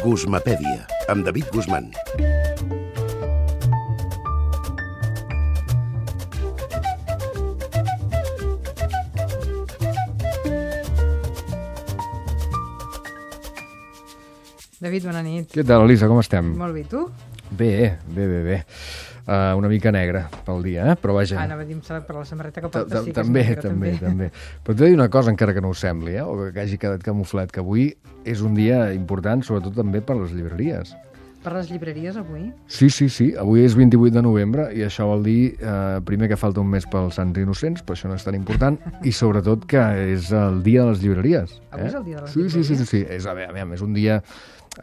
Guzmapèdia, amb David Guzmán. David, bona nit. Què tal, Elisa, com estem? Molt bé, tu? Bé, bé, bé, bé. Uh, una mica negra pel dia, eh? però vaja... Ah, anava a dir per la samarreta que Ta- portes ta- sí també, també, també. Però t'he de dir una cosa, encara que no ho sembli, eh? o que hagi quedat camuflat, que avui és un dia important, sobretot també per les llibreries. Per les llibreries, avui? Sí, sí, sí, avui és 28 de novembre i això vol dir, eh, primer, que falta un mes pels Sants Innocents, però això no és tan important, i sobretot que és el dia de les llibreries. Avui és el dia de les sí, Sí, sí, sí, llibreries? sí, és, a veure, a veure, és un dia...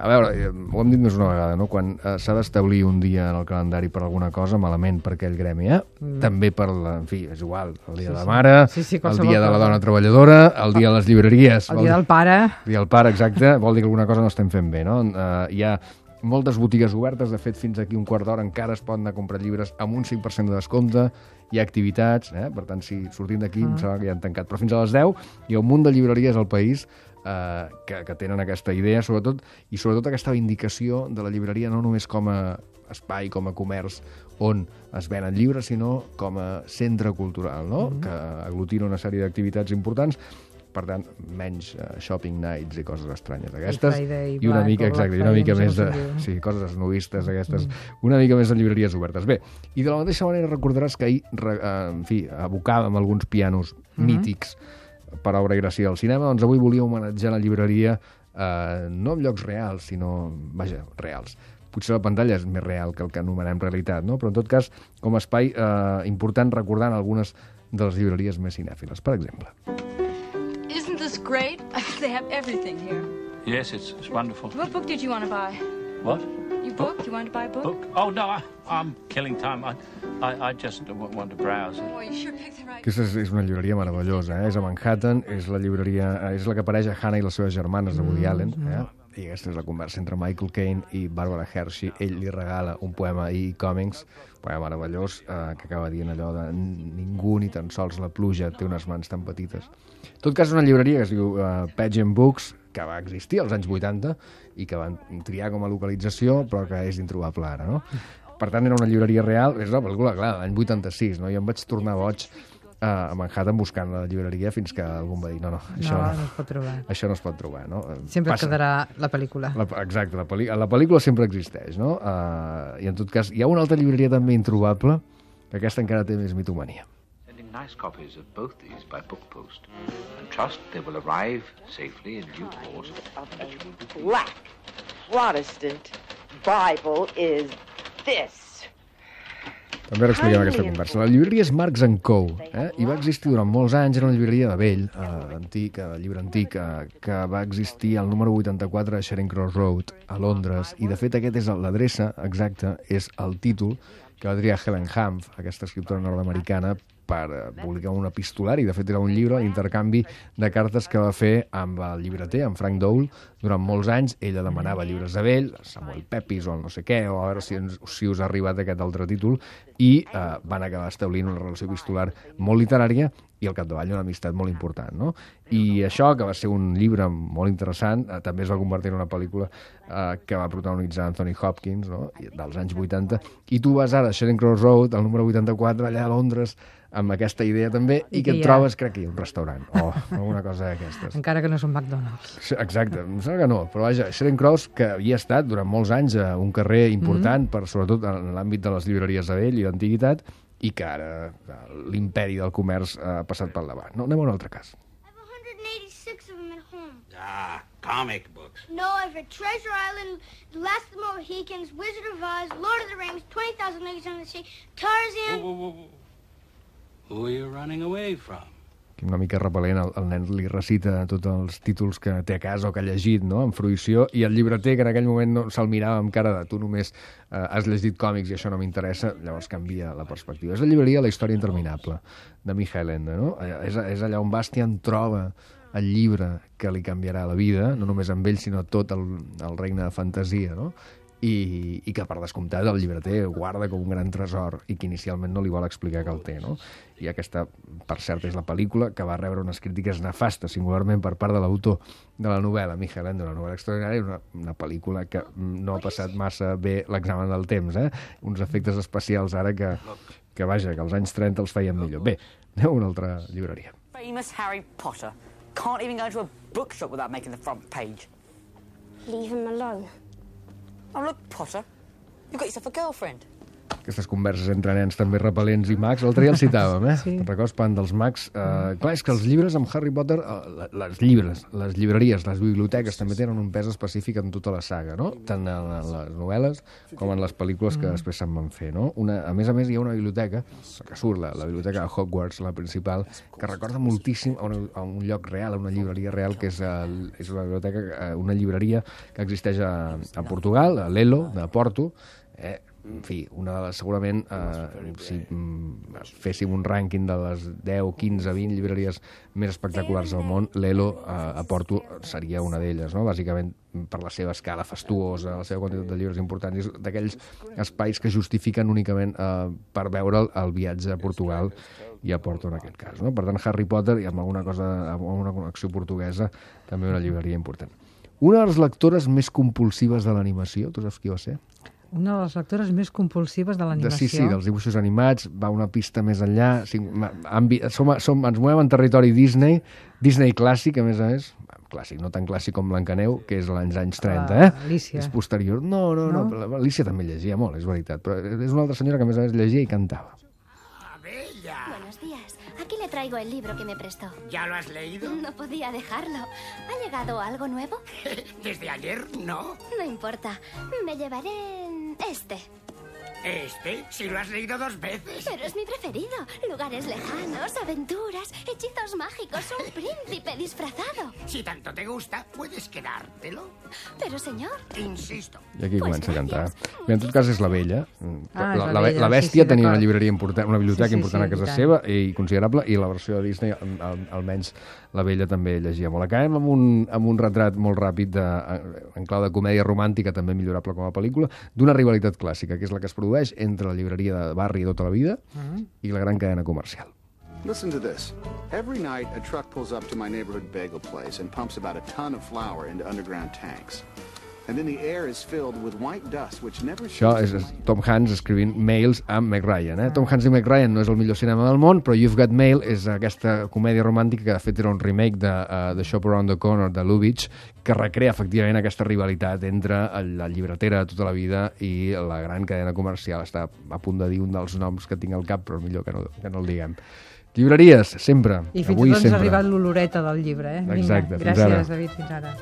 A veure, eh, ho hem dit més una vegada, no? Quan eh, s'ha d'establir un dia en el calendari per alguna cosa, malament per aquell gremi, eh? Mm. També per, la, en fi, és igual, el dia Sí, de la sí. mare, Sí, sí, el qualsevol dia de la dona treballadora, el dia de les llibreries. El vol dia del pare... el dia del pare, exacte, vol dir que alguna cosa no estem fent bé, no? Uh, hi ha moltes botigues obertes, de fet, fins aquí un quart d'hora encara es poden anar a comprar llibres amb un 5% de descompte, hi ha activitats, eh? per tant, si sortim d'aquí, em sembla que ja han tancat, però fins a les 10 hi ha un munt de llibreries al país eh, que, que tenen aquesta idea, sobretot, i sobretot aquesta vindicació de la llibreria no només com a espai, com a comerç, on es venen llibres, sinó com a centre cultural, no? que aglutina una sèrie d'activitats importants, per tant, menys uh, shopping nights i coses estranyes d'aquestes. Friday, I una Black mica, exacte, i una mica més de... Sí, coses esnovistes aquestes. Una mica més de llibreries obertes. Bé, i de la mateixa manera recordaràs que ahir, re, eh, en fi, abocàvem alguns pianos mítics per obra i gràcia del cinema, doncs avui volia homenatjar la llibreria eh, no en llocs reals, sinó, vaja, reals. Potser la pantalla és més real que el que anomenem realitat, no? però en tot cas, com a espai eh, important recordant algunes de les llibreries més cinèfiles. Per exemple, great? they have everything here. Yes, it's, it's wonderful. What book did you want to buy? What? You book? You wanted to buy a book? Book? Oh, no, I, I'm killing time. I, I, I just want to browse. Boy, you sure picked the right. Aquesta és, és una llibreria meravellosa, eh? és a Manhattan, és la llibreria, eh, és la que apareix a Hannah i les seves germanes de Woody Allen, eh? I aquesta és la conversa entre Michael Caine i Barbara Hershey. Ell li regala un poema i còmics, un poema meravellós, eh, que acaba dient allò de ningú ni tan sols la pluja té unes mans tan petites. En tot cas, una llibreria que es diu uh, Pageant Books, que va existir als anys 80 i que van triar com a localització, però que és introbable ara, no? Per tant, era una llibreria real, és la pel·lícula, clar, l'any 86, no? Jo em vaig tornar boig eh, a Manhattan buscant la llibreria fins que algú em va dir no, no, això No, no, no es pot trobar. això no es pot trobar, no? Eh, Sempre passa. quedarà la pel·lícula. La, exacte, la, pel·li, la pel·lícula sempre existeix, no? Uh, I en tot cas, hi ha una altra llibreria també introbable, que aquesta encara té més mitomania. Sending nice copies of both these by book post. And trust they will arrive safely in due course. black Protestant Bible is this. També ara expliquem aquesta conversa. La llibreria és Marks Co. Eh? I va existir durant molts anys, era una llibreria de vell, eh, antic, eh, llibre antic, eh, que va existir al número 84 de Charing Cross Road, a Londres, i de fet aquest és l'adreça exacta, és el títol que va triar Helen Humph, aquesta escriptora nord-americana, per eh, publicar un epistolari. De fet, era un llibre, l'intercanvi de cartes que va fer amb el llibreter, amb Frank Dole, durant molts anys. Ella demanava llibres de vell, Samuel Pepys o no sé què, o a veure si, ens, si us ha arribat aquest altre títol, i eh, van acabar establint una relació epistolar molt literària i al capdavall una amistat molt important. No? I això, que va ser un llibre molt interessant, eh, també es va convertir en una pel·lícula eh, que va protagonitzar Anthony Hopkins, no? Dels anys 80, i tu vas ara a Charing Cross Road, al número 84, allà a Londres, amb aquesta idea també, i, I que et trobes, crec que un restaurant, o alguna cosa d'aquestes. Encara que no és un McDonald's. Exacte, em sembla que no, però vaja, Charing Cross, que havia estat durant molts anys a un carrer important, mm. per, sobretot en l'àmbit de les llibreries de vell i d'antiguitat, i que ara l'imperi del comerç ha passat pel davant. No, anem a un altre cas. I have 186 of them at home. Ah, comic books. No, I've read Treasure Island, The Last of the Mohicans, Wizard of Oz, Lord of the Rings, 20,000 Leagues Under the Sea, Tarzan. Whoa, whoa, whoa. Who are you running away from? Una mica repel·lent, el, el nen li recita tots els títols que té a casa o que ha llegit, no?, en fruïció, i el llibreter, que en aquell moment no, se'l mirava amb cara de tu només eh, has llegit còmics i això no m'interessa, llavors canvia la perspectiva. És la llibreria La història interminable, de Michael Ende, no? Eh, És, és allà on Bastian troba el llibre que li canviarà la vida, no només amb ell, sinó tot el, el regne de fantasia, no? I, i que per descomptat el llibreter guarda com un gran tresor i que inicialment no li vol explicar que el té, no? I aquesta, per cert, és la pel·lícula que va rebre unes crítiques nefastes, singularment per part de l'autor de la novel·la, Michael Ende, una novel·la extraordinària, una, una pel·lícula que no ha passat massa bé l'examen del temps, eh? Uns efectes especials ara que, que vaja, que als anys 30 els feien millor. Bé, anem a una altra llibreria. Famous Harry Potter. Can't even go to a bookshop without making the front page. Leave him alone. Oh, look, Potter. You've got yourself a girlfriend. Aquestes converses entre nens també repel·lents i mags, l'altre dia el citàvem, eh? Sí. Te'n recordes, parlant dels mags? Uh, clar, és que els llibres amb Harry Potter, uh, les llibres, les llibreries, les biblioteques també tenen un pes específic en tota la saga, no? Tant en les novel·les com en les pel·lícules que després se'n van fer, no? Una, a més a més, hi ha una biblioteca, que surt, la, la biblioteca de Hogwarts, la principal, que recorda moltíssim a, una, a un lloc real, a una llibreria real, que és, el, és una biblioteca, eh, una llibreria que existeix a, a Portugal, a l'Elo, de Porto, eh, en fi, una de les, segurament, eh, si mm, féssim un rànquing de les 10, 15, 20 llibreries més espectaculars del món, l'Elo eh, a Porto seria una d'elles, no? bàsicament per la seva escala fastuosa, la seva quantitat de llibres importants, d'aquells espais que justifiquen únicament eh, per veure el, el viatge a Portugal i a Porto en aquest cas. No? Per tant, Harry Potter i amb alguna cosa, amb una connexió portuguesa, també una llibreria important. Una de les lectores més compulsives de l'animació, tu saps qui va ser? Una de les lectores més compulsives de De, l'animació. sí, sí, dels dibuixos animats, va una pista més enllà. Sí, ambi, som, som, ens movem en territori Disney, Disney clàssic, a més a més, clàssic, no tan clàssic com Blancaneu, que és l'any anys 30, La eh? Alicia. És posterior. No, no, no, No? no. Alicia també llegia molt, és veritat, però és una altra senyora que a més a més llegia i cantava. Buenos días. Aquí le traigo el libro que me prestó. ¿Ya lo has leído? No podía dejarlo. ¿Ha llegado algo nuevo? Desde ayer no. No importa. Me llevaré este. Este, si lo has leído dos veces. Pero es mi preferido. Lugares lejanos, aventuras, hechizos mágicos, un príncipe disfrazado. Si tanto te gusta, puedes quedártelo. Pero señor, Insisto. I aquí Pues comença a cantar. Bé, en tot cas és la vella. Mm, Ah, és la, la la, Bella, la sí, bèstia sí, tenia una llibreria important, una biblioteca Sí, sí, important sí, a casa seva i considerable, i la versió de Disney, al, almenys la vella també llegia molt. Acabem amb un, amb un retrat molt ràpid de, en clau de comèdia romàntica, també millorable com a pel·lícula, d'una rivalitat clàssica, que és la que es produeix entre la llibreria de barri de tota la vida i la gran cadena comercial. Listen to this. Every night, a truck pulls up to my neighborhood bagel place and pumps about a ton of flour into underground tanks. And then the air is filled with white dust, which never Això és és Tom Hanks escrivint mails amb Meg Ryan. Eh? Tom Hanks i Meg Ryan no és el millor cinema del món, però You've Got Mail és aquesta comèdia romàntica que de fet era un remake de uh, The Shop Around the Corner de Lubitsch, que recrea efectivament aquesta rivalitat entre la llibretera de tota la vida i la gran cadena comercial. Està a punt de dir un dels noms que tinc al cap, però millor que no, que no el diguem. Llibreries, sempre. I fins Avui i tot ens ha sempre. arribat l'oloreta del llibre, eh? Vinga, Exacte, fins gràcies, ara. David, fins ara.